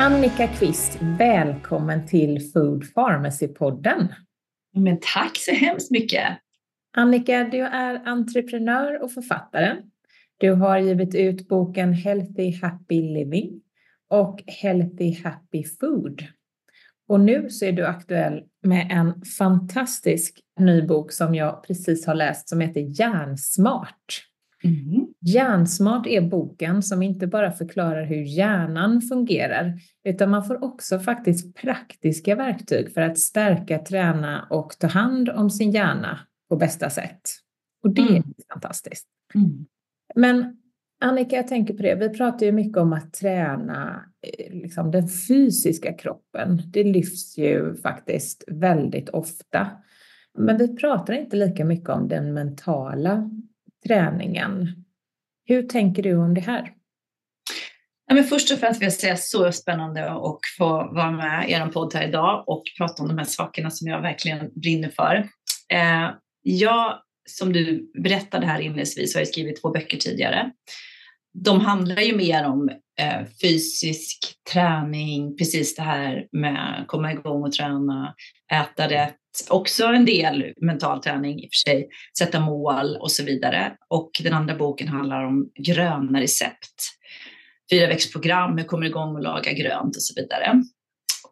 Annika Kvist, välkommen till Food Pharmacy-podden. Men tack så hemskt mycket. Annika, du är entreprenör och författare. Du har givit ut boken Healthy Happy Living och Healthy Happy Food. Och nu så är du aktuell med en fantastisk ny bok som jag precis har läst som heter Hjärnsmart. Mm. Hjärnsmart är boken som inte bara förklarar hur hjärnan fungerar, utan man får också faktiskt praktiska verktyg för att stärka, träna och ta hand om sin hjärna på bästa sätt. Och det mm. är fantastiskt. Mm. Men Annika, jag tänker på det. Vi pratar ju mycket om att träna eh, liksom, den fysiska kroppen. Det lyfts ju faktiskt väldigt ofta. Men vi pratar inte lika mycket om den mentala träningen. Hur tänker du om det här? Ja, men först och främst vill jag säga så spännande att få vara med i er podd här idag och prata om de här sakerna som jag verkligen brinner för. Eh, jag, som du berättade här inledningsvis, har jag skrivit två böcker tidigare. De handlar ju mer om eh, fysisk träning, precis det här med att komma igång och träna, äta rätt, också en del mental träning i och för sig, sätta mål och så vidare. Och den andra boken handlar om gröna recept. Fyra växtprogram, hur kommer igång och laga grönt och så vidare.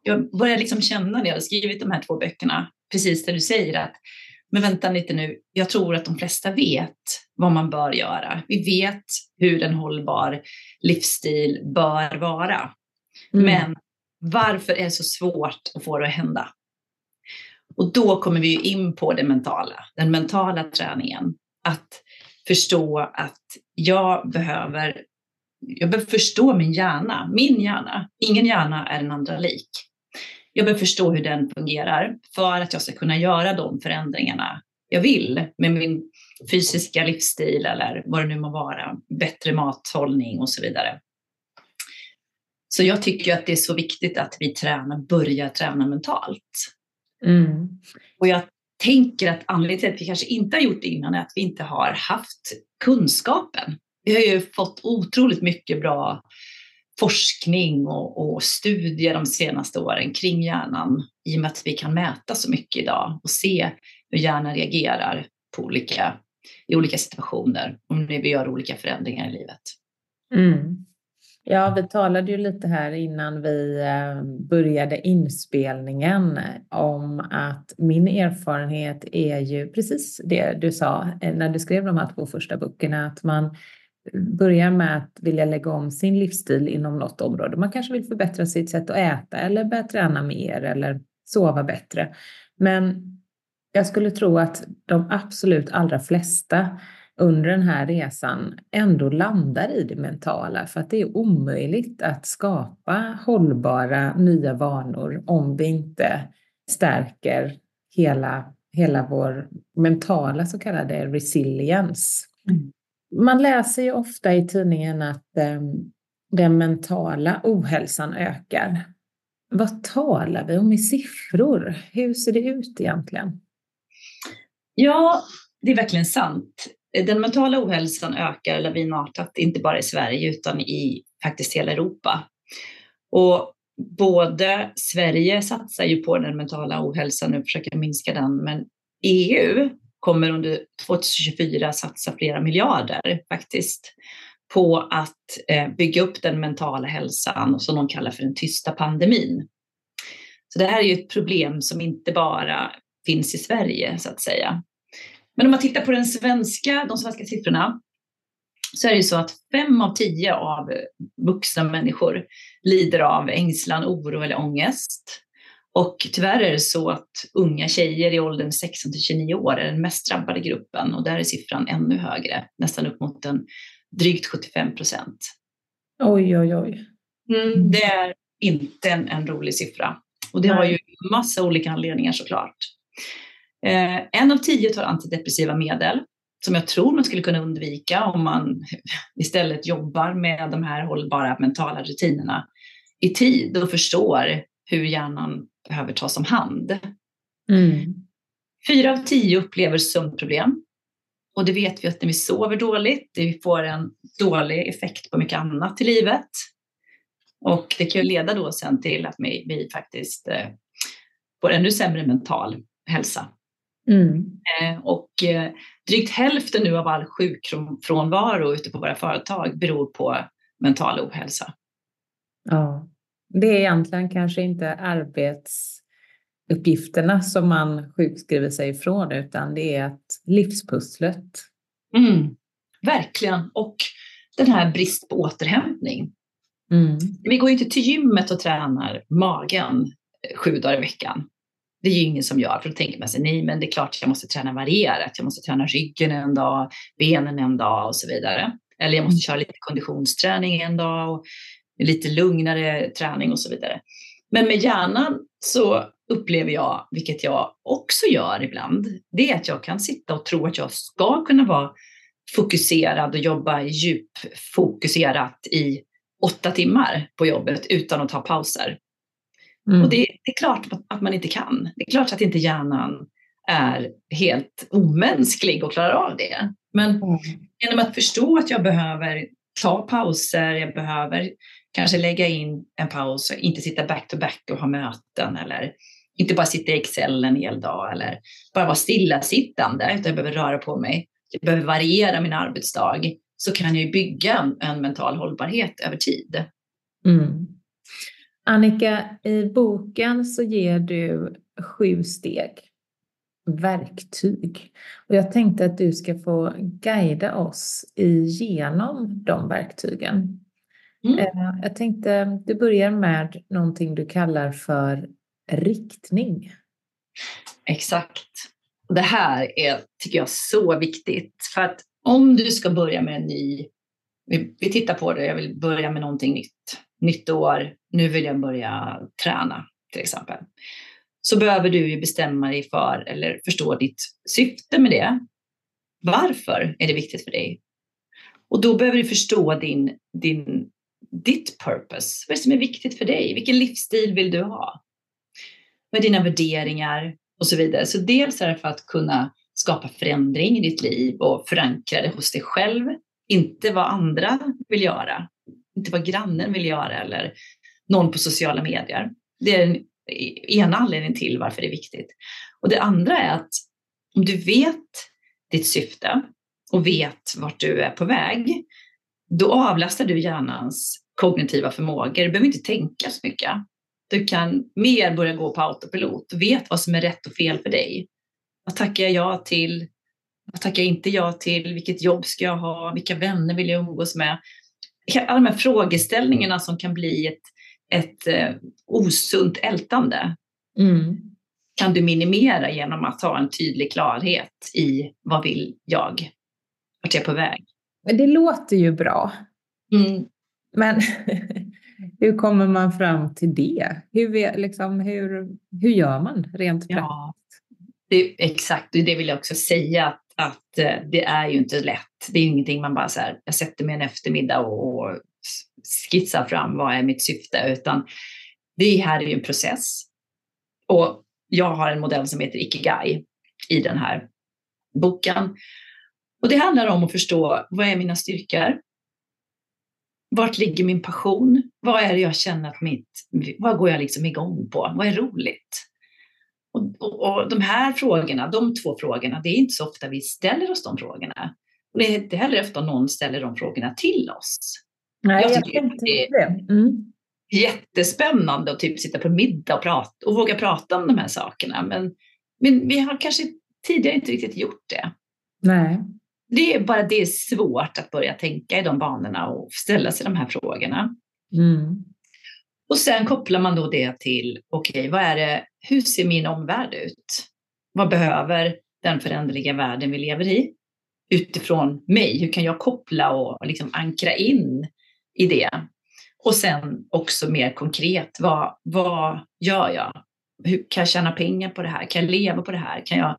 Jag började liksom känna när jag hade skrivit de här två böckerna, precis det du säger att men vänta lite nu, jag tror att de flesta vet vad man bör göra. Vi vet hur en hållbar livsstil bör vara. Mm. Men varför är det så svårt att få det att hända? Och då kommer vi in på det mentala, den mentala träningen. Att förstå att jag behöver, jag behöver förstå min hjärna, min hjärna. Ingen hjärna är den andra lik. Jag behöver förstå hur den fungerar för att jag ska kunna göra de förändringarna jag vill med min fysiska livsstil eller vad det nu må vara, bättre mathållning och så vidare. Så jag tycker att det är så viktigt att vi tränar, börjar träna mentalt. Mm. Och jag tänker att anledningen till att vi kanske inte har gjort det innan är att vi inte har haft kunskapen. Vi har ju fått otroligt mycket bra forskning och, och, studier de senaste åren kring hjärnan i och med att vi kan mäta så mycket idag och se hur hjärnan reagerar på olika, i olika situationer när vi gör olika förändringar i livet. Mm. Ja, vi talade ju lite här innan vi eh, började inspelningen om att min erfarenhet är ju precis det du sa eh, när du skrev de här två första böckerna, att man börjar med att vilja lägga om sin livsstil inom något område. Man kanske vill förbättra sitt sätt att äta eller börja träna mer eller sova bättre. Men jag skulle tro att de absolut allra flesta under den här resan ändå landar i det mentala för att det är omöjligt att skapa hållbara nya vanor om vi inte stärker hela, hela vår mentala så kallade resilience. Mm. Man läser ju ofta i tidningen att eh, den mentala ohälsan ökar. Vad talar vi om i siffror? Hur ser det ut egentligen? Ja, det är verkligen sant. Eh, den mentala ohälsan ökar lavinartat, inte bara i Sverige utan i faktiskt hela Europa. Och både Sverige satsar ju på den mentala ohälsan och försöker minska den, men EU kommer under 2024 satsa flera miljarder faktiskt på att eh, bygga upp den mentala hälsan som de kallar för den tysta pandemin. Så det här är ju ett problem som inte bara finns i Sverige så att säga. Men om man tittar på den svenska, de svenska siffrorna så är det så att fem av tio av vuxna människor lider av ängslan, oro eller ångest. Och tyvärr är det så att unga tjejer i åldern 16 till 29 år är den mest drabbade gruppen och där är siffran ännu högre, nästan upp mot en drygt 75 procent. Oj, oj, oj. Mm, det är inte en, en rolig siffra och det Nej. har ju massa olika anledningar såklart. Eh, en av tio tar antidepressiva medel som jag tror man skulle kunna undvika om man istället jobbar med de här hållbara mentala rutinerna i tid och förstår hur hjärnan behöver tas om hand. Mm. Fyra av tio upplever sömnproblem. Och det vet vi att när vi sover dåligt, det får en dålig effekt på mycket annat i livet. Och det kan ju leda då sen till att vi, vi faktiskt eh, får ännu sämre mental hälsa. Mm. Eh, och eh, drygt hälften nu av all sjukfrånvaro ute på våra företag beror på mental ohälsa. Ja, det är egentligen kanske inte arbetsuppgifterna som man sjukskriver sig ifrån utan det är att livspusslet. Mm, verkligen, och den här brist på återhämtning. Mm. Vi går inte till gymmet och tränar magen sju dagar i veckan. Det är ju ingen som gör, för då tänker man sig nej, men det är klart jag måste träna varierat. Jag måste träna ryggen en dag, benen en dag och så vidare. Eller jag måste mm. köra lite konditionsträning en dag och lite lugnare träning och så vidare. Men med hjärnan så upplever jag, vilket jag också gör ibland, det är att jag kan sitta och tro att jag ska kunna vara fokuserad och jobba djupfokuserat i åtta timmar på jobbet utan att ta pauser. Mm. Och det, det, är klart att man inte kan. Det är klart att inte hjärnan är helt omänsklig och klarar av det. Men mm. genom att förstå att jag behöver ta pauser, jag behöver kanske lägga in en paus och inte sitta back to back och ha möten eller inte bara sitta i Excel en hel dag eller bara vara stillasittande utan jag behöver röra på mig. Jag behöver variera min arbetsdag så kan jag bygga en mental hållbarhet över tid. Mm. Annika, i boken så ger du sju steg, verktyg. Och jag tänkte att du ska få guida oss igenom de verktygen. Mm. Eh, jag tänkte, du börjar med någonting du kallar för riktning. Exakt. Det här är, tycker jag, så viktigt. För att om du ska börja med en ny, vi, vi tittar på det, jag vill börja med någonting nytt. Nytt år, nu vill jag börja träna till exempel. Så behöver du ju bestämma dig för eller förstå ditt syfte med det. Varför är det viktigt för dig? Och då behöver du förstå din, din ditt purpose? Vad är det som är viktigt för dig? Vilken livsstil vill du ha? Vad är dina värderingar och så vidare? Så dels är det för att kunna skapa förändring i ditt liv och förankra det hos dig själv, inte vad andra vill göra, inte vad grannen vill göra eller någon på sociala medier. Det är den ena anledningen till varför det är viktigt. Och det andra är att om du vet ditt syfte och vet vart du är på väg, då avlastar du hjärnans kognitiva förmågor. Du behöver inte tänka så mycket. Du kan mer börja gå på autopilot. och vet vad som är rätt och fel för dig. Vad tackar jag ja till? Vad tackar jag inte ja till? Vilket jobb ska jag ha? Vilka vänner vill jag umgås med? Alla de här frågeställningarna som kan bli ett, ett eh, osunt ältande mm. kan du minimera genom att ha en tydlig klarhet i vad vill jag? Vart är jag på väg? Det låter ju bra. Mm. Men hur kommer man fram till det? Hur, liksom, hur, hur gör man rent praktiskt? Ja, det, exakt, det vill jag också säga. Att, eh, det är ju inte lätt. Det är ingenting man bara så här, jag sätter mig en eftermiddag och, och skissar fram vad är mitt syfte, utan det här är ju en process. Och jag har en modell som heter Ikigai i den här boken. Och det handlar om att förstå vad är mina styrkor? Vart ligger min passion? Vad är det jag känner att mitt, vad går jag liksom igång på? Vad är roligt? Och, och, och, de här frågorna, de två frågorna, det är inte så ofta vi ställer oss de frågorna. Och det är inte heller ofta någon ställer de frågorna till oss. Nej, jag, jag tycker det är mm. jättespännande att typ sitta på middag och, prata, och våga prata om de här sakerna. Men, men vi har kanske tidigare inte riktigt gjort det. Nej. det är bara det är svårt att börja tänka i de banorna och ställa sig de här frågorna. Mm. Och sen kopplar man då det till, okej, okay, vad är det, hur ser min omvärld ut? Vad behöver den föränderliga världen vi lever i utifrån mig? Hur kan jag koppla och liksom ankra in i det? Och sen också mer konkret, vad, vad gör jag? Hur kan jag tjäna pengar på det här? Kan jag leva på det här? Kan jag,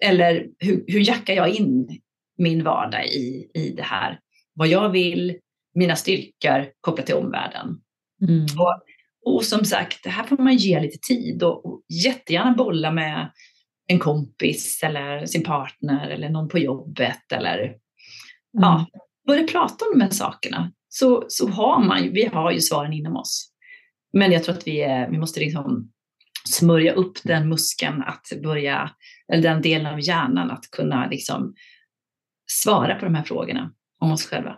eller hur, hur jackar jag in min vardag i, i det här? Vad jag vill, mina styrkor kopplat till omvärlden. Mm. Och, och som sagt, det här får man ge lite tid och, och jättegärna bolla med en kompis eller sin partner eller någon på jobbet eller mm. ja, börja prata om de här sakerna så, så har man ju, vi har ju svaren inom oss. Men jag tror att vi, är, vi måste liksom smörja upp den muskeln att börja, eller den delen av hjärnan att kunna liksom svara på de här frågorna om oss själva.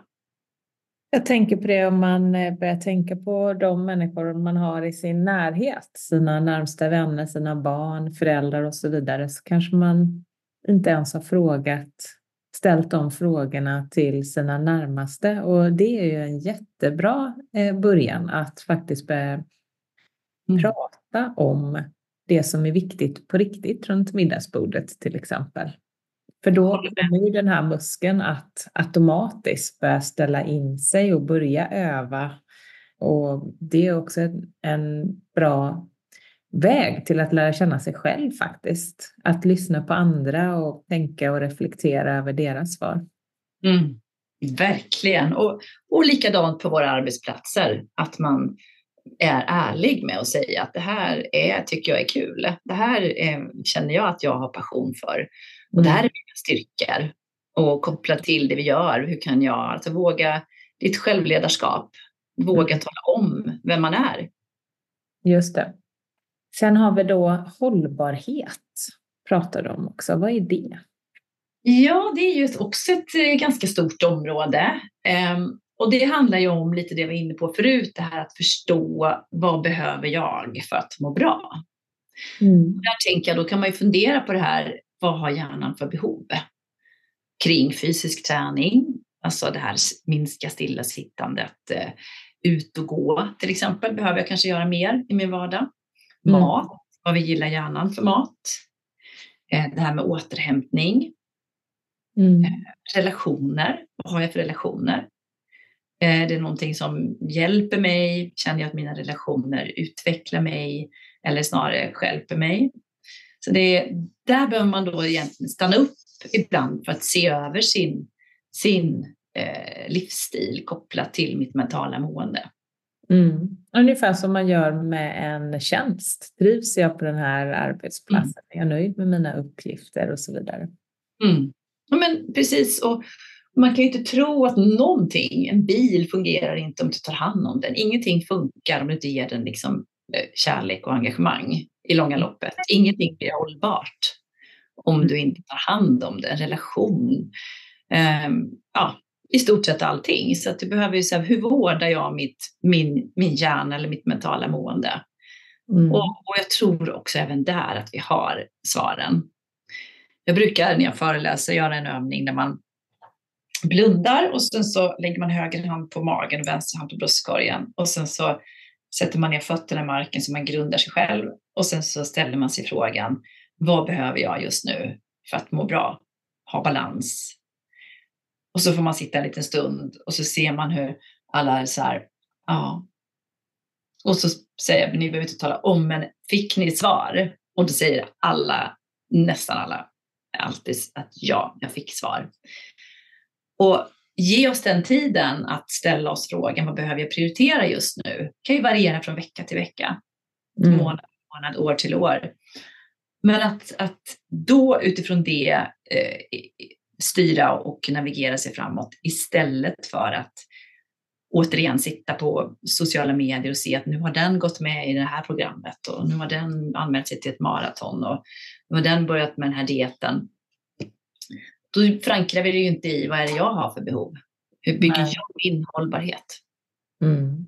Jag tänker på det om man eh, börjar tänka på de människor man har i sin närhet, sina närmsta vänner, sina barn, föräldrar och så vidare, så kanske man inte ens har frågat, ställt de frågorna till sina närmaste. Och det är ju en jättebra eh, början att faktiskt börja mm. prata om det som är viktigt på riktigt runt middagsbordet till exempel. För då kommer ju den här muskeln att automatiskt börja ställa in sig och börja öva. Och det är också en bra väg till att lära känna sig själv faktiskt. Att lyssna på andra och tänka och reflektera över deras svar. Mm, verkligen. Och, och likadant på våra arbetsplatser, att man är ärlig med att säga att det här är, tycker jag är kul. Det här är, känner jag att jag har passion för. Och det här mm. är mina styrkor. Och kopplat till det vi gör, hur kan jag alltså våga ditt självledarskap, våga mm. tala om vem man är. Just det. Sen har vi då hållbarhet, pratar du om också. Vad är det? Ja, det är ju också ett eh, ganska stort område. Och det handlar ju om lite det vi var inne på förut, det här att förstå vad behöver jag för att må bra? Mm. Där tänker jag, då kan man ju fundera på det här, vad har hjärnan för behov? Kring fysisk träning, alltså det här minska stillasittandet, eh, ut och gå till exempel, behöver jag kanske göra mer i min vardag. Mm. Mat, vad vi gillar hjärnan för mat. Eh, det här med återhämtning. Mm. Eh, relationer, vad har jag för relationer? Är det någonting som hjälper mig? Känner jag att mina relationer utvecklar mig eller snarare skälper mig? Så det, där behöver man då egentligen stanna upp ibland för att se över sin, sin eh, livsstil kopplat till mitt mentala mående. Mm. Ungefär som man gör med en tjänst. Trivs jag på den här arbetsplatsen? Mm. Är jag nöjd med mina uppgifter och så vidare? Mm. Ja, men precis. Och man kan ju inte tro att någonting, en bil fungerar inte om du tar hand om den. Ingenting funkar om du inte ger den liksom eh, kärlek och engagemang i långa loppet. Ingenting blir hållbart om du inte tar hand om det, en relation. Um, ja, i stort sett allting. Så att du behöver ju säga, hur vårdar jag mitt, min, min hjärna eller mitt mentala mående? Mm. Och, och, jag tror också även där att vi har svaren. Jag brukar när jag föreläser göra en övning där man blundar och sen så lägger man höger hand på magen och vänster hand på bröstkorgen och sen så sätter man ner fötterna i marken så man grundar sig själv och sen så ställer man sig frågan vad behöver jag just nu för att må bra, ha balans? Och så får man sitta en liten stund och så ser man hur alla är så här, ja. Och så säger jag, ni behöver inte tala om, men fick ni svar? Och då säger alla, nästan alla, alltid att ja, jag fick svar. Och ge oss den tiden att ställa oss frågan vad behöver jag prioritera just nu? Det kan ju variera från vecka till vecka, mm. månad till månad, år till år. Men att, att då utifrån det eh, styra och navigera sig framåt istället för att återigen sitta på sociala medier och se att nu har den gått med i det här programmet och nu har den anmält sig till ett maraton och nu har den börjat med den här dieten då förankrar vi det ju inte i vad är det jag har för behov. Hur bygger Nej. jag min hållbarhet? Mm.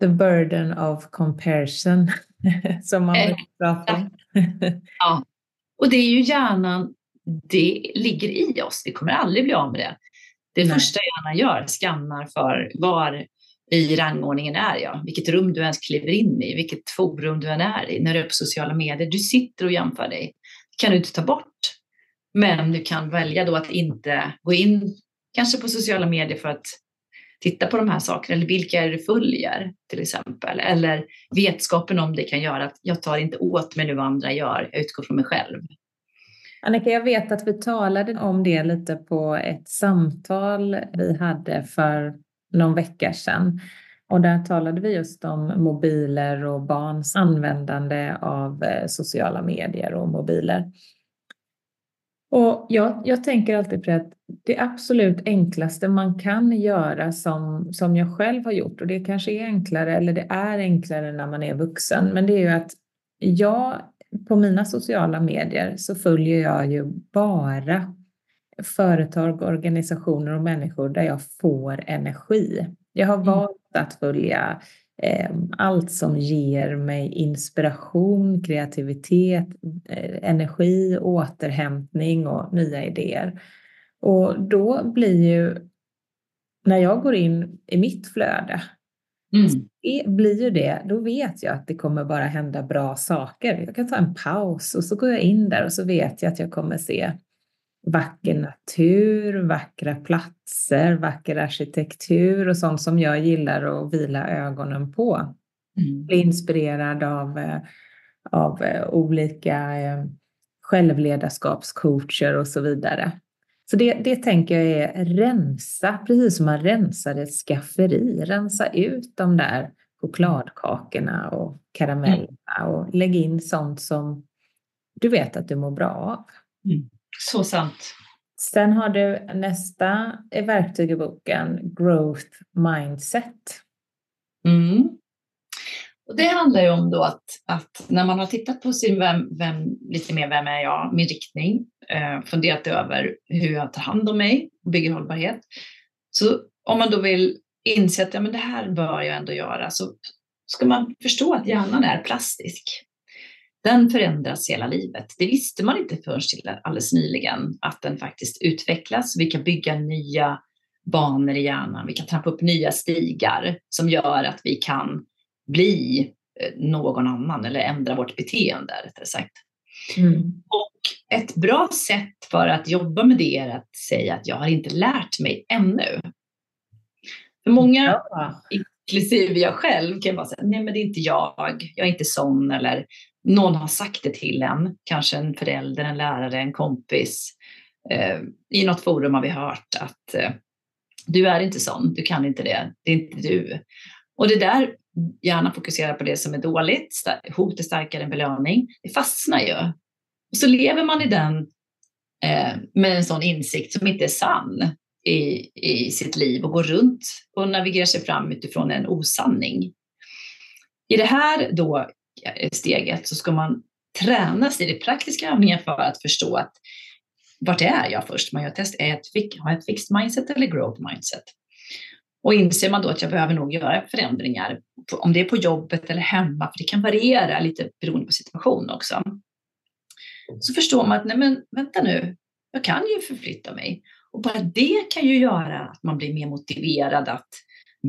The burden of comparison som man brukar prata om. ja, och det är ju hjärnan det ligger i oss. Vi kommer aldrig bli av med det. Det Nej. första hjärnan gör, skannar för var i rangordningen är jag, vilket rum du ens kliver in i, vilket forum du än är i, när du är på sociala medier. Du sitter och jämför dig. Det kan du inte ta bort. Men du kan välja då att inte gå in kanske på sociala medier för att titta på de här sakerna eller vilka är det du följer till exempel. Eller vetskapen om det kan göra att jag tar inte åt mig nu vad andra gör, jag utgår från mig själv. Annika, jag vet att vi talade om det lite på ett samtal vi hade för någon vecka sedan. Och där talade vi just om mobiler och barns användande av eh, sociala medier och mobiler. Och jag, jag tänker alltid på att det absolut enklaste man kan göra som, som jag själv har gjort, och det kanske är enklare, eller det är enklare när man är vuxen, men det är ju att jag på mina sociala medier så följer jag ju bara företag, organisationer och människor där jag får energi. Jag har mm. valt att följa allt som ger mig inspiration, kreativitet, eh, energi, återhämtning och nya idéer. Och då blir ju, när jag går in i mitt flöde, mm. blir ju det, då vet jag att det kommer bara hända bra saker. Jag kan ta en paus och så går jag in där och så vet jag att jag kommer se vacker natur, vackra platser, vacker arkitektur och sånt som jag gillar att vila ögonen på. Mm. Bli inspirerad av, eh, av eh, olika eh, självledarskapscoacher och så vidare. Så det, det tänker jag är rensa, precis som man rensar ett skafferi. Rensa ut de där chokladkakorna och karamellerna och lägg in sånt som du vet att du mår bra av. Mm. Så sant. Sen har du nästa verktyg i boken, Growth Mindset. Mm. Och det handlar ju om då att, att när man har tittat på sin vem, vem, lite mer vem är jag, min riktning, eh, funderat över hur jag tar hand om mig och bygger hållbarhet. Så om man då vill inse att ja, men det här bör jag ändå göra så ska man förstå att hjärnan är plastisk den förändras hela livet. Det visste man inte förrän till alldeles nyligen, att den faktiskt utvecklas. Vi kan bygga nya banor i hjärnan, vi kan trampa upp nya stigar som gör att vi kan bli eh, någon annan eller ändra vårt beteende, rättare sagt. Mm. Och ett bra sätt för att jobba med det är att säga att jag har inte lärt mig ännu. För många, ja. inklusive jag själv, kan vara säga, nej men det är inte jag, jag är inte sån eller någon har sagt det till en, kanske en förälder, en lärare, en kompis. Eh, I något forum har vi hört att eh, du är inte sån, du kan inte det, det är inte du. Och det där, gärna fokusera på det som är dåligt, hot är starkare än belöning, det fastnar ju. Och så lever man i den eh, med en sån insikt som inte är sann i, i sitt liv och går runt och navigerar sig fram utifrån en osanning. I det här då Eh, steget så ska man tränas i det praktiska övningen för att förstå att vart är jag först? Man gör test, är jag ett, har jag ett fixed mindset eller growth mindset? Och inser man då att jag behöver nog göra förändringar, om det är på jobbet eller hemma, för det kan variera lite beroende på situation också. Så förstår man att, nej men vänta nu, jag kan ju förflytta mig. Och bara det kan ju göra att man blir mer motiverad att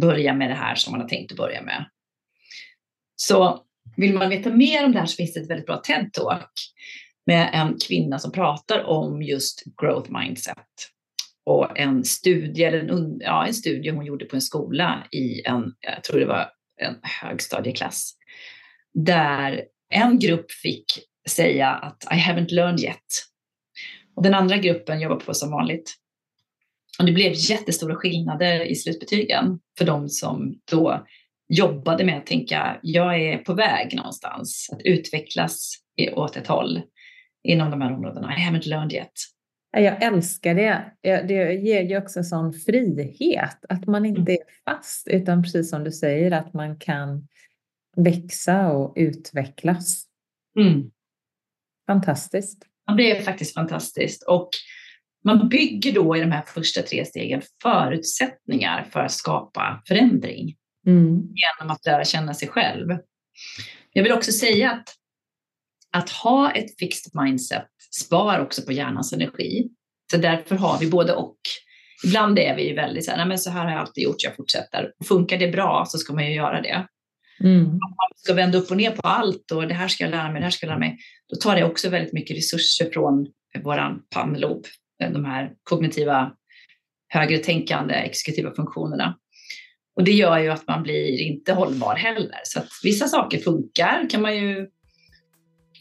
börja med det här som man har tänkt att börja med. Så vill man veta mer om det här så finns det ett väldigt bra TED-talk med en kvinna som pratar om just growth mindset. Och en studie, eller en, ja, en studie hon gjorde på en skola i en, jag tror det var en högstadieklass, där en grupp fick säga att I haven't learned yet. Och den andra gruppen jobbar på som vanligt. Och det blev jättestora skillnader i slutbetygen för de som då jobbade med att tänka, jag är på väg någonstans att utvecklas åt ett håll inom de här områdena. I haven't learned yet. Jag älskar det. Det ger ju också en sån frihet, att man inte mm. är fast, utan precis som du säger, att man kan växa och utvecklas. Mm. Fantastiskt. Ja, det är faktiskt fantastiskt. Och man bygger då i de här första tre stegen förutsättningar för att skapa förändring mm. genom att lära känna sig själv. Jag vill också säga att att ha ett fixed mindset spar också på hjärnans energi. Så därför har vi både och. Ibland är vi ju väldigt så här, nej men så här har jag alltid gjort, jag fortsätter. Funkar det bra så ska man ju göra det. Mm. Om man ska vända upp och ner på allt och det här ska jag lära mig, det här ska jag lära mig. Då tar det också väldigt mycket resurser från våran pannlob, de här kognitiva, högre tänkande, exekutiva funktionerna. Och det gör ju att man blir inte hållbar heller. Så att vissa saker funkar kan man ju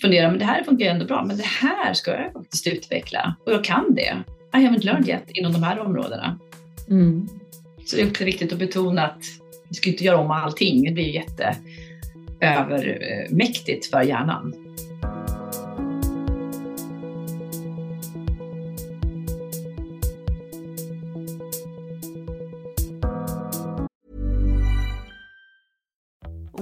fundera, men det här funkar ju ändå bra, men det här ska jag faktiskt utveckla och jag kan det. I haven't learned yet inom de här områdena. Mm. Så det är också viktigt att betona att vi ska inte göra om allting. Det blir jätteövermäktigt för hjärnan.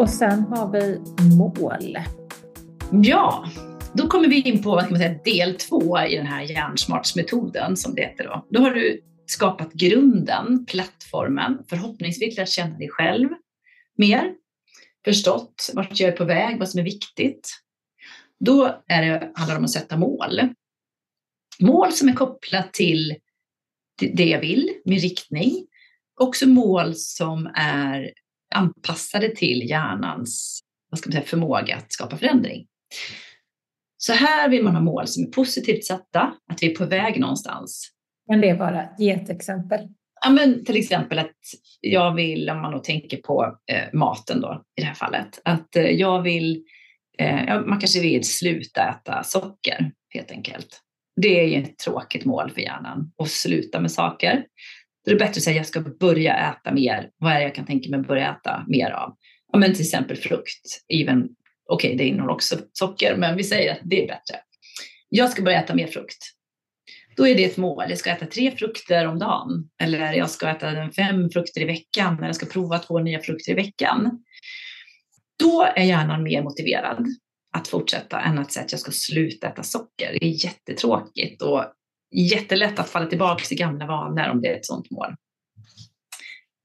Och sen har vi mål. Ja, då kommer vi in på vad ska man säga, del två i den här hjärnsmartsmetoden som det heter. Då. då har du skapat grunden, plattformen, förhoppningsvis lärt känna dig själv mer, förstått vart jag är på väg, vad som är viktigt. Då är det, handlar det om att sätta mål. Mål som är kopplat till det jag vill, min riktning. Också mål som är anpassade till hjärnans vad ska man säga, förmåga att skapa förändring. Så här vill man ha mål som är positivt satta, att vi är på väg någonstans. Kan det vara? Ge ett exempel. Ja, men till exempel att jag vill, om man då tänker på eh, maten då i det här fallet, att eh, jag vill, eh, man kanske vill sluta äta socker helt enkelt. Det är ju ett tråkigt mål för hjärnan, att sluta med saker. Då är det bättre att säga jag ska börja äta mer. Vad är det jag kan tänka mig att börja äta mer av? Ja, men till exempel frukt. Even, okej, okay, det innehåller också socker, men vi säger att det är bättre. Jag ska börja äta mer frukt. Då är det ett mål. Jag ska äta tre frukter om dagen. Eller jag ska äta fem frukter i veckan. Eller jag ska prova två nya frukter i veckan. Då är hjärnan mer motiverad att fortsätta än att säga att jag ska sluta äta socker. Det är jättetråkigt och jättelätt att falla tillbaka till gamla vanor om det är ett sådant mål.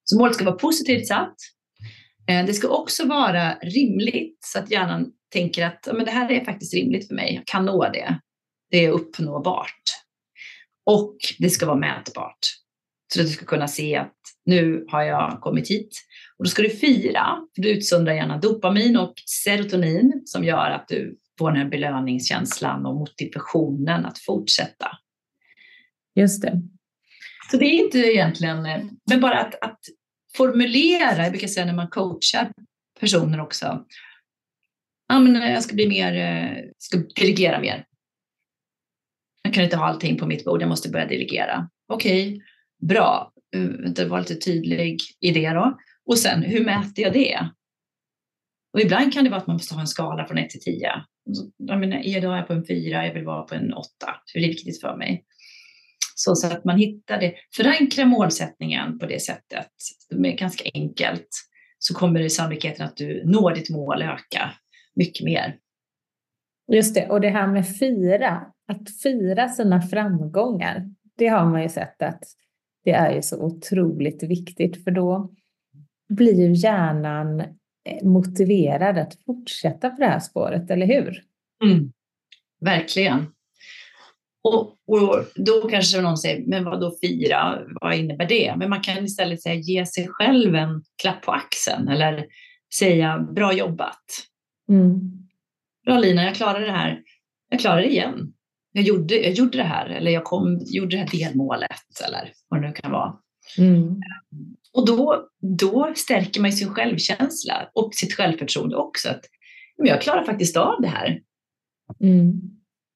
Så målet ska vara positivt satt. Eh, det ska också vara rimligt så att hjärnan tänker att men det här är faktiskt rimligt för mig, jag kan nå det. Det är uppnåbart. Och det ska vara mätbart. Så att du ska kunna se att nu har jag kommit hit. Och då ska du fira, för du utsöndrar gärna dopamin och serotonin som gör att du får den här belöningskänslan och motivationen att fortsätta. Just det. Så det är inte egentligen, eh, men bara att, att formulera, jag brukar säga när man coachar personer också, ja, men eh, jag ska bli mer, eh, ska delegera mer. Jag kan inte ha allting på mitt bord, jag måste börja delegera. Okej, okay, bra. Vänta, var lite tydlig i det då. Och sen, hur mäter jag det? Och ibland kan det vara att man måste ha en skala från 1 till 10. Jag menar, idag är jag på en 4, jag vill vara på en 8. Det är viktigt för mig. Så, så att man hittar det, förankrar målsättningen på det sättet, det är ganska enkelt, så kommer det sannolikheten att du når ditt mål öka mycket mer. Just det, och det här med fira, att fira sina framgångar, det har man ju sett att det är ju så otroligt viktigt, för då blir ju hjärnan eh, motiverad att fortsätta på det här spåret, eller hur? Mm. Verkligen. Och, och, då kanske någon säger, men vad då fira? Vad innebär det? Men man kan istället säga, ge sig själv en klapp på axeln eller säga, bra jobbat. Mm. Bra Lina, jag klarade det här. Jag klarar det igen. jag gjorde, jag gjorde det här eller jag kom, gjorde det här delmålet eller vad det nu kan vara. Mm. Och då, då stärker man sin självkänsla och sitt självförtroende också. Att, men jag klarar faktiskt av det här. Mm.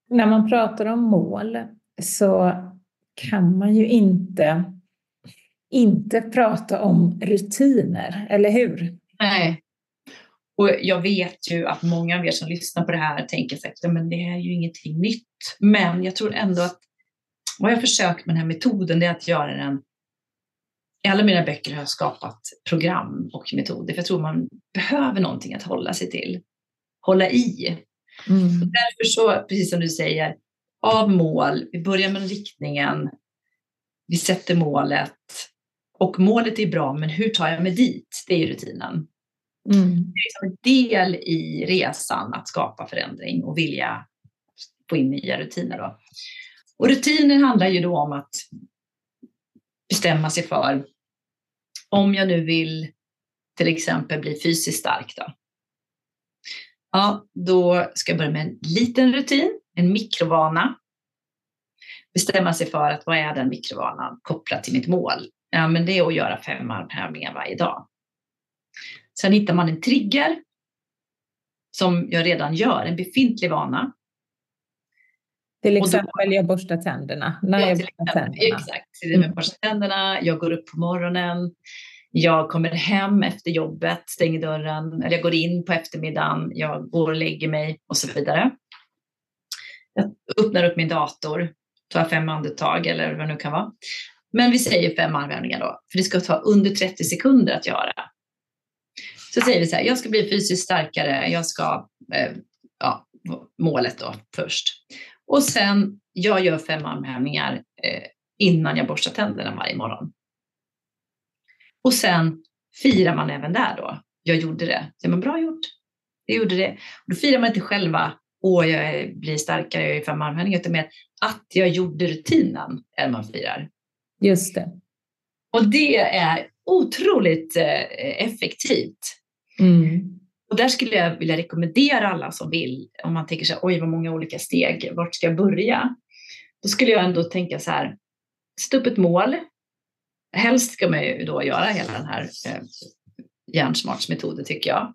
När man pratar om mål så kan man ju inte inte prata om rutiner, eller hur? Nej. Och jag vet ju att många av er som lyssnar på det här tänker sig att men det är ju ingenting nytt. Men jag tror ändå att vad jag försökt med den här metoden är att göra den i alla mina böcker har jag skapat program och metoder, för jag tror man behöver någonting att hålla sig till, hålla i. Mm. Därför så, precis som du säger, av mål, vi börjar med riktningen, vi sätter målet och målet är bra, men hur tar jag mig dit? Det är rutinen. Mm. Det är liksom en del i resan att skapa förändring och vilja få in nya rutiner. Då. Och rutiner handlar ju då om att bestämma sig för om jag nu vill till exempel bli fysiskt stark då. Ja, då ska jag börja med en liten rutin, en mikrovana. Bestämma sig för att vad är den mikrovanan kopplat till mitt mål? Ja, men det är att göra fem armhävningar varje dag. Sen hittar man en trigger som jag redan gör, en befintlig vana. Till exempel då, jag borstar tänderna. När ja, jag borstar tänderna. Exakt, det med mm. borsta tänderna, jag går upp på morgonen, jag kommer hem efter jobbet, stänger dörren, eller jag går in på eftermiddagen, jag går och lägger mig och så vidare. Jag öppnar upp min dator, tar fem andetag eller vad det nu kan vara. Men vi säger fem armhävningar då, för det ska ta under 30 sekunder att göra. Så säger vi så här, jag ska bli fysiskt starkare, jag ska, eh, ja, målet då först. Och sen, jag gör fem armhävningar eh, innan jag borstar tänderna varje morgon. Och sen firar man även där då. Jag gjorde det. Så man bra gjort. Jag gjorde det. Och då firar man inte själva, åh, jag blir starkare, jag är fem armhävningar, utan med att jag gjorde rutinen, är man firar. Just det. Och det är otroligt eh, effektivt. Mm. Och där skulle jag vilja rekommendera alla som vill, om man tänker sig, oj vad många olika steg, vart ska jag börja? Då skulle jag ändå tänka så här, sätt upp ett mål. Helst ska man ju då göra hela den här eh, hjärnsmartsmetoden tycker jag.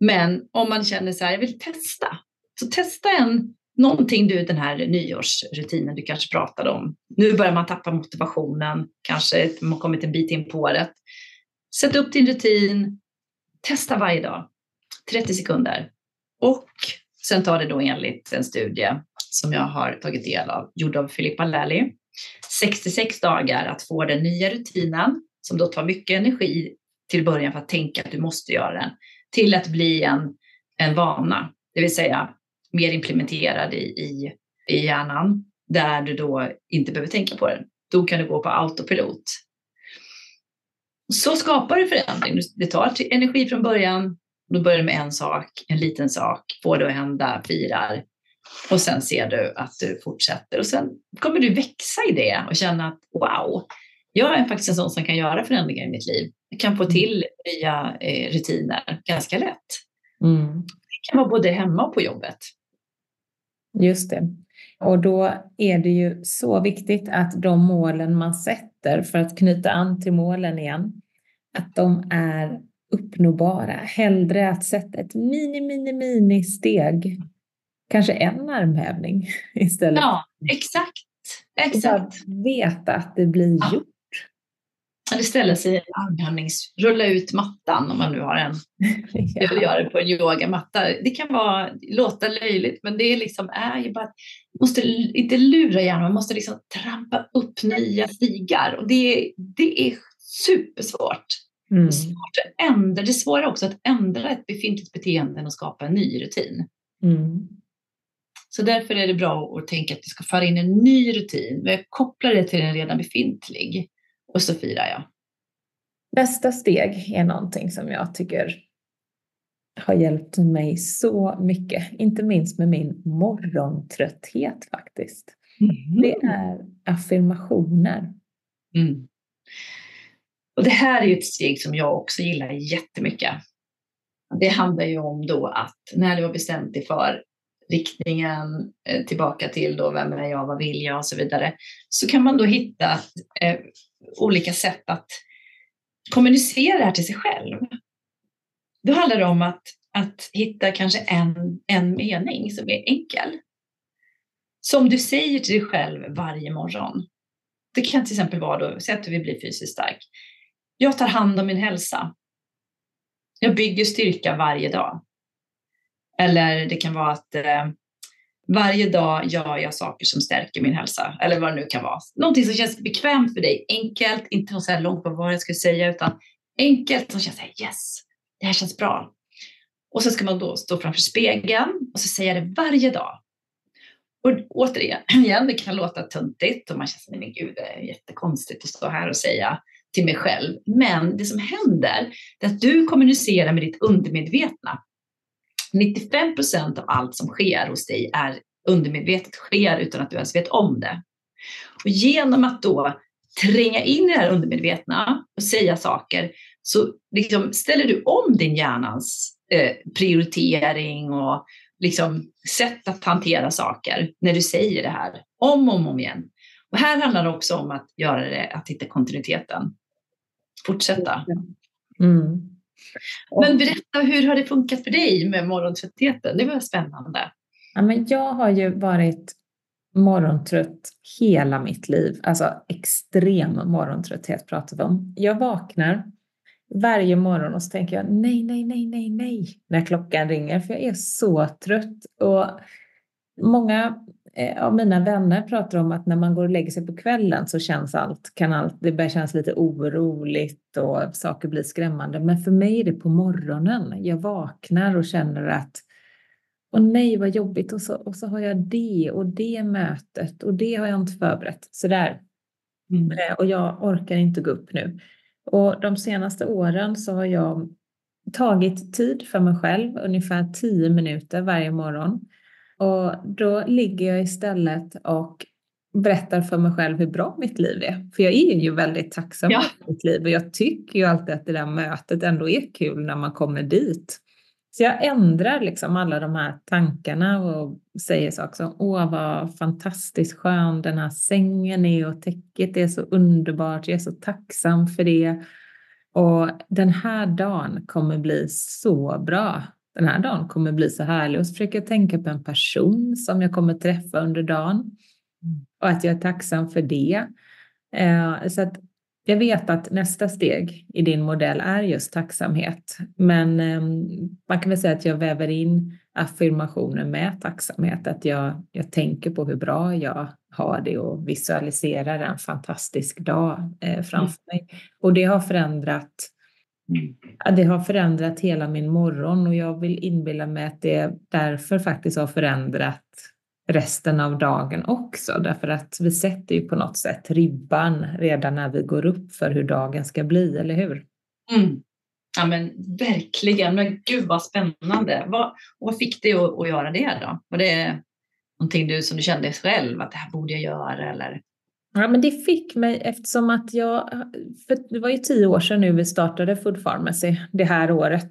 Men om man känner så här, jag vill testa, så testa en någonting du, den här nyårsrutinen du kanske pratade om. Nu börjar man tappa motivationen, kanske man kommit en bit in på året. Sätt upp din rutin, testa varje dag, 30 sekunder. Och sen tar det då enligt en studie som jag har tagit del av, gjord av Filippa Lally, 66 dagar att få den nya rutinen, som då tar mycket energi till början för att tänka att du måste göra den, till att bli en, en vana. Det vill säga mer implementerad i, i, i hjärnan där du då inte behöver tänka på den. Då kan du gå på autopilot. Så skapar du förändring. Det tar energi från början. Då börjar du med en sak, en liten sak, får det att hända, firar. Och sen ser du att du fortsätter och sen kommer du växa i det och känna att wow, jag är faktiskt en sån som kan göra förändringar i mitt liv. Jag kan få mm. till nya eh, rutiner ganska lätt. Mm. Det kan vara både hemma och på jobbet. Just det. Och då är det ju så viktigt att de målen man sätter, för att knyta an till målen igen, att de är uppnåbara. Hellre att sätta ett mini, mini, mini steg. Kanske en armhävning istället. Ja, exakt. Exakt. Att veta att det blir ja. gjort. Eller ställa sig i armhävnings... Rulla ut mattan om man nu har en. ja. Eller göra det på en yogamatta. Det kan vara, låta löjligt men det är liksom, är ju bara... måste inte lura hjärnan, man måste liksom trampa upp nya stigar. Och det, det är supersvårt. Mm. Det, är svårt att ändra, det är svårare också att ändra ett befintligt beteende än att skapa en ny rutin. Mm. Så därför är det bra att tänka att vi ska föra in en ny rutin. Vi kopplar det till en redan befintlig. Och så firar jag. Nästa steg är någonting som jag tycker har hjälpt mig så mycket, inte minst med min morgontrötthet faktiskt. Mm. Det är affirmationer. Mm. Och det här är ju ett steg som jag också gillar jättemycket. Det handlar ju om då att när du har bestämt dig för riktningen eh, tillbaka till då vem är jag, vad vill jag och så vidare, så kan man då hitta eh, olika sätt att kommunicera det här till sig själv. Då handlar det om att, att hitta kanske en, en mening som är enkel. Som du säger till dig själv varje morgon. Det kan till exempel vara då, säg att du vill bli fysiskt stark. Jag tar hand om min hälsa. Jag bygger styrka varje dag. Eller det kan vara att eh, varje dag gör jag saker som stärker min hälsa. Eller vad det nu kan vara. Någonting som känns bekvämt för dig. Enkelt, inte så här långt på vad jag skulle säga, utan enkelt som känns här, yes, det här känns bra. Och så ska man då stå framför spegeln och så säga det varje dag. Och återigen, igen, det kan låta töntigt och man känner, men gud, det är jättekonstigt att stå här och säga till mig själv. Men det som händer är att du kommunicerar med ditt undermedvetna. 95 procent av allt som sker hos dig är undermedvetet, sker utan att du ens vet om det. Och genom att då tränga in i det här undermedvetna och säga saker så liksom ställer du om din hjärnans eh, prioritering och liksom sätt att hantera saker när du säger det här om och om, om igen. Och här handlar det också om att göra det, att hitta kontinuiteten. Fortsätta. Mm. Men berätta, hur har det funkat för dig med morgontröttheten? Det var spännande. Ja, men jag har ju varit morgontrött hela mitt liv. Alltså extrem morgontrötthet pratar vi om. Jag vaknar varje morgon och så tänker jag nej, nej, nej, nej, nej när klockan ringer för jag är så trött. Och många eh, av mina vänner pratar om att när man går och lägger sig på kvällen så känns allt, kan allt, det börjar kännas lite oroligt och saker blir skrämmande. Men för mig är det på morgonen. Jag vaknar och känner att och nej vad jobbigt och så, och så har jag det och det mötet och det har jag inte förberett. Sådär. Mm. Eh, och jag orkar inte gå upp nu. Och de senaste åren så har jag tagit tid för mig själv, ungefär tio minuter varje morgon. Och då ligger jag istället och berättar för mig själv hur bra mitt liv är. För jag är ju väldigt tacksam ja. för mitt liv och jag tycker ju alltid att det där mötet ändå är kul när man kommer dit. Så jag ändrar liksom alla de här tankarna och säger saker som åh vad fantastiskt skön den här sängen är och täcket är så underbart, jag är så tacksam för det. Och den här dagen kommer bli så bra. Den här dagen kommer bli så härlig och så försöker jag tänka på en person som jag kommer träffa under dagen och att jag är tacksam för det. Eh, så att jag vet att nästa steg i din modell är just tacksamhet, men ehm, man kan väl säga att jag väver in affirmationer med tacksamhet, att jag, jag tänker på hur bra jag har det och visualiserar en fantastisk dag eh, framför mm. mig. Och det har förändrat mm. det har förändrat hela min morgon och jag vill inbilla mig att det därför faktiskt har förändrat resten av dagen också. Därför att vi sätter ju på något sätt ribban redan när vi går upp för hur dagen ska bli, eller hur? Mm. Ja men verkligen, men gud vad spännande. Vad, vad fick dig att, att göra det då? Var det någonting du, som du kände själv att det här borde jag göra eller? Ja, men det fick mig eftersom att jag, för det var ju tio år sedan nu vi startade Food Pharmacy det här året.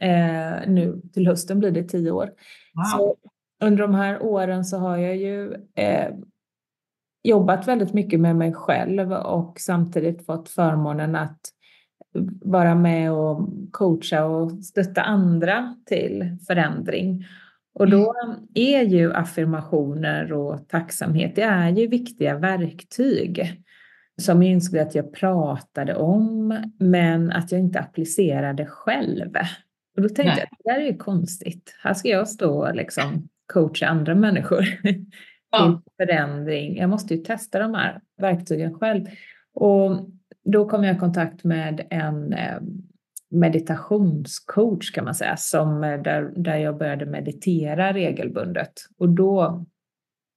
Eh, nu till hösten blir det tio år. Wow. Så under de här åren så har jag ju eh, jobbat väldigt mycket med mig själv och samtidigt fått förmånen att vara med och coacha och stötta andra till förändring. Och då är ju affirmationer och tacksamhet, det är ju viktiga verktyg som jag insåg att jag pratade om, men att jag inte applicerade själv. Och då tänkte Nej. jag, det där är ju konstigt. Här ska jag stå och liksom coacha andra människor ja. till förändring. Jag måste ju testa de här verktygen själv. Och då kom jag i kontakt med en eh, meditationscoach kan man säga, som, eh, där, där jag började meditera regelbundet. Och då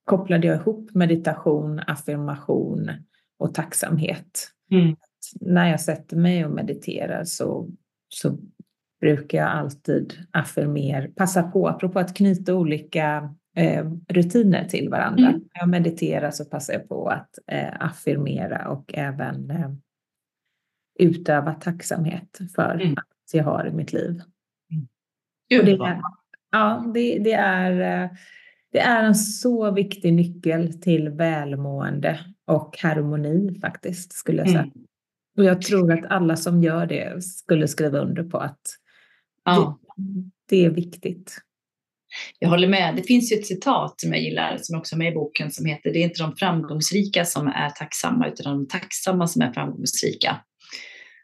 kopplade jag ihop meditation, affirmation och tacksamhet. Mm. När jag sätter mig och mediterar så, så brukar jag alltid affirmera, passa på, apropå att knyta olika eh, rutiner till varandra. Mm. När jag mediterar så passar jag på att eh, affirmera och även eh, utöva tacksamhet för mm. att jag har i mitt liv. Mm. Det, Ja, det, det, är, eh, det är en så viktig nyckel till välmående och harmoni faktiskt, skulle jag säga. Mm. Och jag tror att alla som gör det skulle skriva under på att ja. det, det är viktigt. Jag håller med. Det finns ju ett citat som jag gillar, som också är med i boken, som heter Det är inte de framgångsrika som är tacksamma, utan de tacksamma som är framgångsrika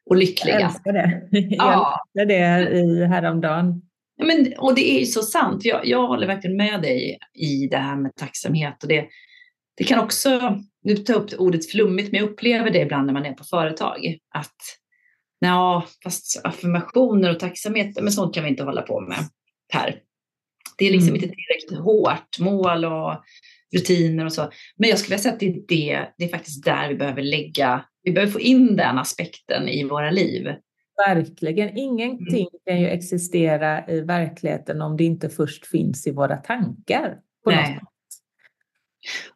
och lyckliga. Jag älskar det. Jag älskar det i häromdagen. Men, och det är ju så sant. Jag, jag håller verkligen med dig i det här med tacksamhet. Och det, det kan också, nu tar jag upp ordet flummigt, men jag upplever det ibland när man är på företag. Att ja, fast affirmationer och tacksamhet, men sånt kan vi inte hålla på med här. Det är liksom mm. inte tillräckligt hårt mål och rutiner och så. Men jag skulle vilja säga att det är, det, det är faktiskt där vi behöver lägga, vi behöver få in den aspekten i våra liv. Verkligen. Ingenting mm. kan ju existera i verkligheten om det inte först finns i våra tankar. Nej.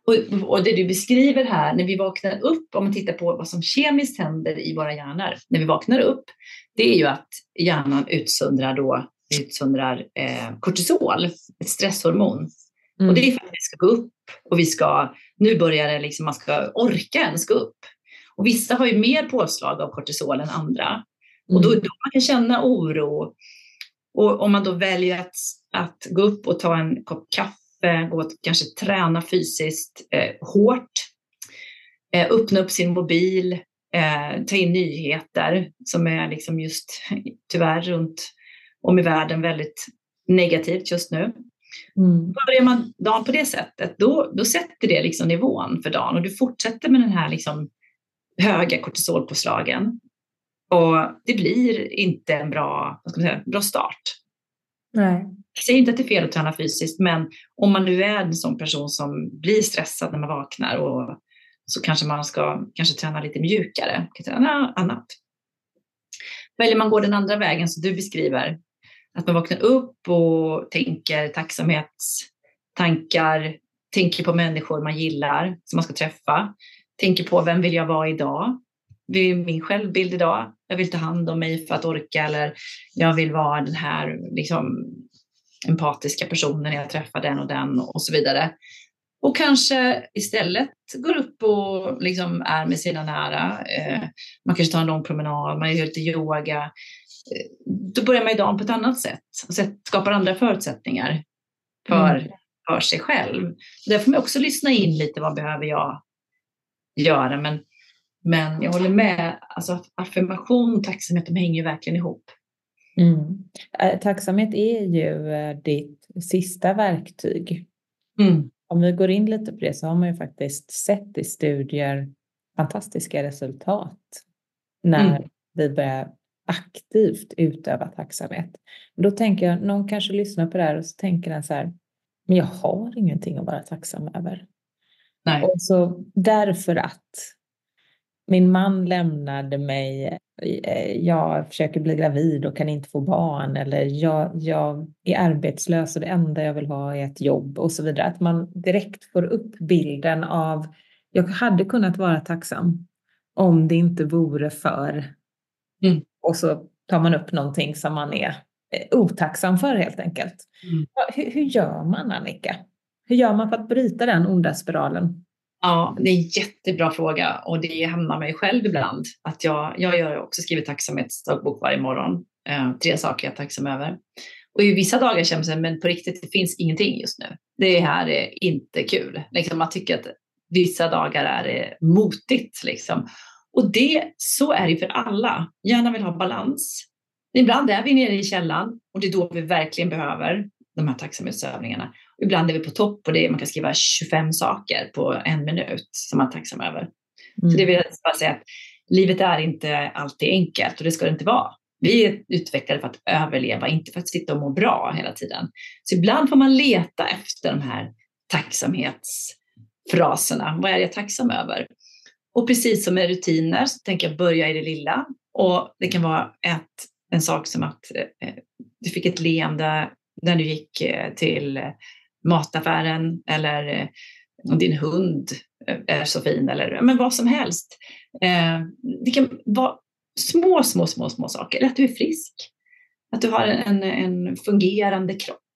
Och, och, det du beskriver här, när vi vaknar upp, om man tittar på vad som kemiskt händer i våra hjärnor, när vi vaknar upp, det är ju att hjärnan utsöndrar, då, utsöndrar eh, kortisol, ett stresshormon. Mm. Och det är för att vi ska gå upp och vi ska, nu börjar det liksom, man ska orka ens gå upp. Och vissa har ju mer påslag av kortisol än andra. Och då, mm. då man kan känna oro. Och om man då väljer att, att gå upp och ta en kopp kaffe, gå och kanske träna fysiskt eh, hårt, eh, öppna upp sin mobil, eh, ta in nyheter som är liksom just tyvärr runt om i världen väldigt negativt just nu. Mm. Börjar man dagen på det sättet, då, då sätter det liksom nivån för dagen och du fortsätter med den här liksom höga kortisolpåslagen. Och det blir inte en bra, vad ska man säga, bra start. Nej. Jag säger inte att det är fel att träna fysiskt, men om man nu är en sån person som blir stressad när man vaknar och så kanske man ska kanske träna lite mjukare, träna annat. Väljer man gå den andra vägen som du beskriver, att man vaknar upp och tänker tacksamhetstankar, tänker på människor man gillar som man ska träffa, tänker på vem vill jag vara idag? Det är min självbild idag. Jag vill ta hand om mig för att orka eller jag vill vara den här liksom, empatiska personen när jag träffar den och den och så vidare. Och kanske istället går upp och liksom är med sina nära. Eh, man kanske tar en lång promenad, man gör lite yoga. Eh, då börjar man dagen på ett annat sätt och skapar andra förutsättningar för, mm. för sig själv. Där får man också lyssna in lite, vad behöver jag göra? Men men jag håller med, alltså affirmation och tacksamhet, de hänger ju verkligen ihop. Mm. Eh, tacksamhet är ju eh, ditt sista verktyg. Mm. Om vi går in lite på det så har man ju faktiskt sett i studier fantastiska resultat när mm. vi börjar aktivt utöva tacksamhet. Då tänker jag, någon kanske lyssnar på det här och så tänker den så här, men jag har ingenting att vara tacksam över. Nej. Och så därför att min man lämnade mig, eh, jag försöker bli gravid och kan inte få barn eller jag, jag är arbetslös och det enda jag vill ha är ett jobb och så vidare. Att man direkt får upp bilden av, jag hade kunnat vara tacksam om det inte vore för, mm. Och så tar man upp någonting som man är eh, otacksam för helt enkelt. Mm. Hur, hur gör man Annika? Hur gör man för att bryta den onda spiralen? Ja, det är en jättebra fråga och det hämnar mig själv ibland. Att jag, jag gör också skriver tacksamhetsdagbok varje morgon. Eh, tre saker jag är tacksam över. Och i vissa dagar känner man men på riktigt, det finns ingenting just nu. Det här är inte kul. Liksom, man tycker att vissa dagar är det motigt. Liksom. Och det, så är det för alla. Hjärnan vill ha balans. Ibland är vi nere i källan och det är då vi verkligen behöver de här tacksamhetsövningarna. Ibland är vi på topp och det är, man kan skriva 25 saker på en minut som man är tacksam över. Mm. Så det vill jag bara säga att livet är inte alltid enkelt och det ska det inte vara. Vi är utvecklade för att överleva, inte för att sitta och må bra hela tiden. Så ibland får man leta efter de här tacksamhetsfraserna. Vad är jag tacksam över? Och precis som med rutiner så tänker jag börja i det lilla. Och det kan vara ett, en sak som att eh, du fick ett leende när du gick eh, till mataffären eller eh, om din hund eh, är så fin eller men vad som helst. Eh, det kan vara små, små, små, små saker. Eller att du är frisk. Att du har en, en fungerande kropp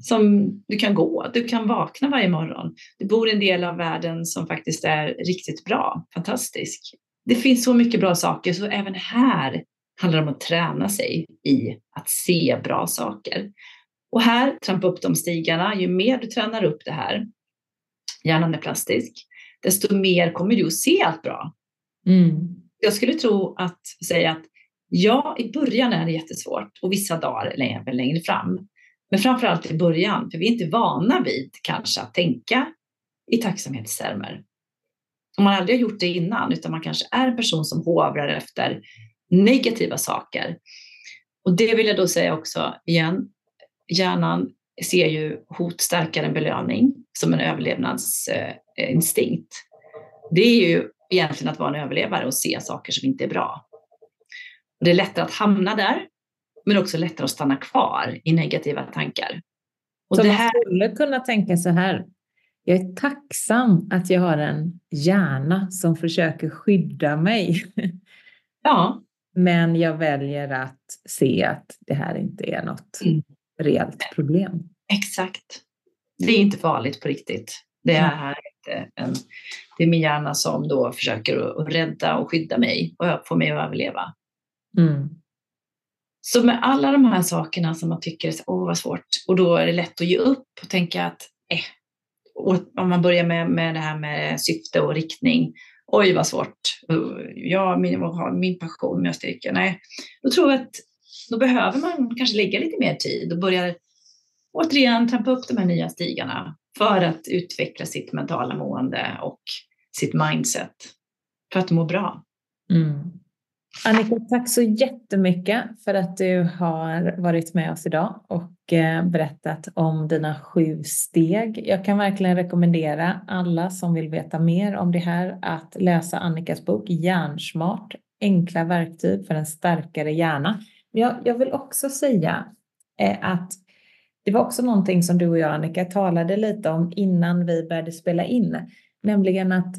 som du kan gå, du kan vakna varje morgon. Du bor i en del av världen som faktiskt är riktigt bra, fantastisk. Det finns så mycket bra saker, så även här handlar det om att träna sig i att se bra saker. Och här, trampa upp de stigarna, ju mer du tränar upp det här, hjärnan är plastisk, desto mer kommer du att se allt bra. Mm. Jag skulle tro att säga att ja, i början är det jättesvårt och vissa dagar även längre fram. Men framför allt i början, för vi är inte vana vid kanske att tänka i tacksamhetstermer. Om man aldrig har gjort det innan, utan man kanske är en person som hovrar efter negativa saker. Och det vill jag då säga också igen, hjärnan ser ju hot starkare än belöning som en överlevnadsinstinkt. Det är ju egentligen att vara en överlevare och se saker som inte är bra. Och det är lättare att hamna där, men också lättare att stanna kvar i negativa tankar. Och så det här... man skulle kunna tänka så här, jag är tacksam att jag har en hjärna som försöker skydda mig. Ja. Men jag väljer att se att det här inte är något mm. reellt problem. Exakt. Det är inte farligt på riktigt. Det är, här inte en, det är min hjärna som då försöker att rädda och skydda mig och få mig att överleva. Mm. Så med alla de här sakerna som man tycker är så, åh vad svårt och då är det lätt att ge upp och tänka att eh, om man börjar med, med det här med syfte och riktning, oj vad svårt, ja, min, min passion, min styrka, nej, då tror jag att då behöver man kanske lägga lite mer tid och börja återigen trampa upp de här nya stigarna för att utveckla sitt mentala mående och sitt mindset för att må bra. Mm. Annika, tack så jättemycket för att du har varit med oss idag och eh, berättat om dina sju steg. Jag kan verkligen rekommendera alla som vill veta mer om det här att läsa Annikas bok Hjärnsmart, enkla verktyg för en starkare hjärna. Jag, jag vill också säga eh, att det var också någonting som du och jag Annika talade lite om innan vi började spela in, nämligen att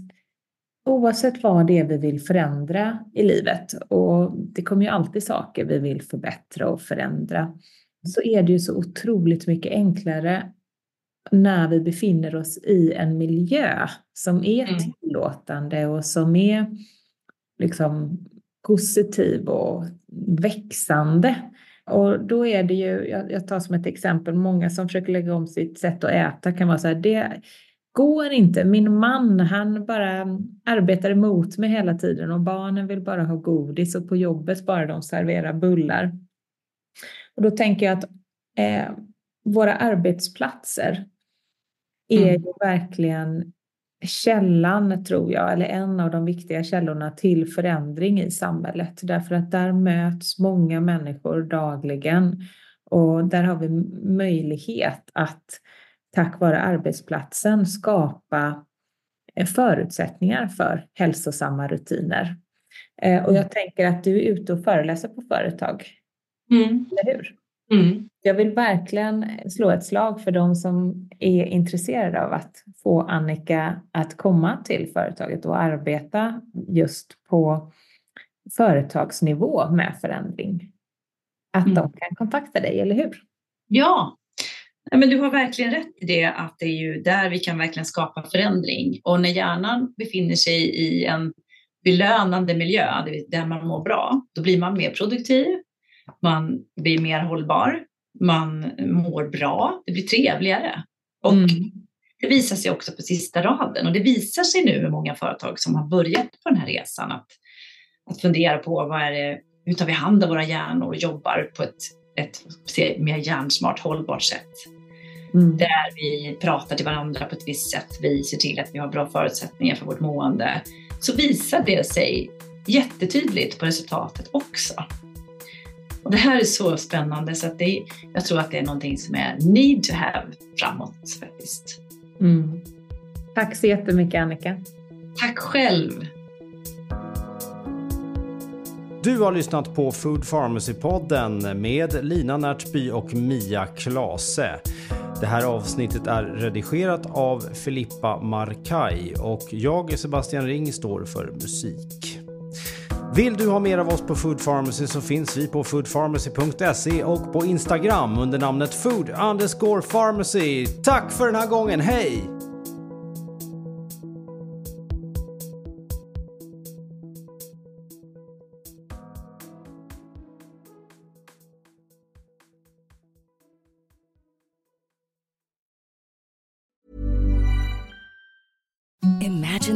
Oavsett vad det är vi vill förändra i livet, och det kommer ju alltid saker vi vill förbättra och förändra, så är det ju så otroligt mycket enklare när vi befinner oss i en miljö som är mm. tillåtande och som är liksom positiv och växande. Och då är det ju, jag, tar som ett exempel, många som försöker lägga om sitt sätt att äta kan vara så här, det, går inte. Min man, han bara arbetar emot mig hela tiden och barnen vill bara ha godis och på jobbet bara de serverar bullar. Och då tänker jag att eh, våra arbetsplatser är mm. ju verkligen källan, tror jag, eller en av de viktiga källorna till förändring i samhället. Därför att där möts många människor dagligen och där har vi möjlighet att tack vare arbetsplatsen skapa eh, förutsättningar för hälsosamma rutiner. Eh, och jag tänker att du är ute och föreläser på företag. Mm. Eller hur? Mm. Jag vill verkligen slå ett slag för de som är intresserade av att få Annika att komma till företaget och arbeta just på företagsnivå med förändring. Att mm. de kan kontakta dig, eller hur? Ja, Ja, men du har verkligen rätt i det att det är ju där vi kan verkligen skapa förändring. Och när hjärnan befinner sig i en belönande miljö där man mår bra, då blir man mer produktiv, man blir mer hållbar, man mår bra, det blir trevligare. Och mm. det visar sig också på sista raden och det visar sig nu med många företag som har börjat på den här resan att, att fundera på vad är det, hur tar vi hand om våra hjärnor och jobbar på ett, ett mer hjärnsmart hållbart sätt. Mm. Där vi pratar till varandra på ett visst sätt, vi ser till att vi har bra förutsättningar för vårt mående. Så visar det sig jättetydligt på resultatet också. Och det här är så spännande så att det, jag tror att det är någonting som är need to have framåt faktiskt. Mm. Tack så jättemycket Annika. Tack själv. Du har lyssnat på Food Pharmacy-podden med Lina Närtby och Mia Klase. Det här avsnittet är redigerat av Filippa Markaj och jag, Sebastian Ring, står för musik. Vill du ha mer av oss på Food Pharmacy så finns vi på foodpharmacy.se och på Instagram under namnet food underscore pharmacy. Tack för den här gången, hej!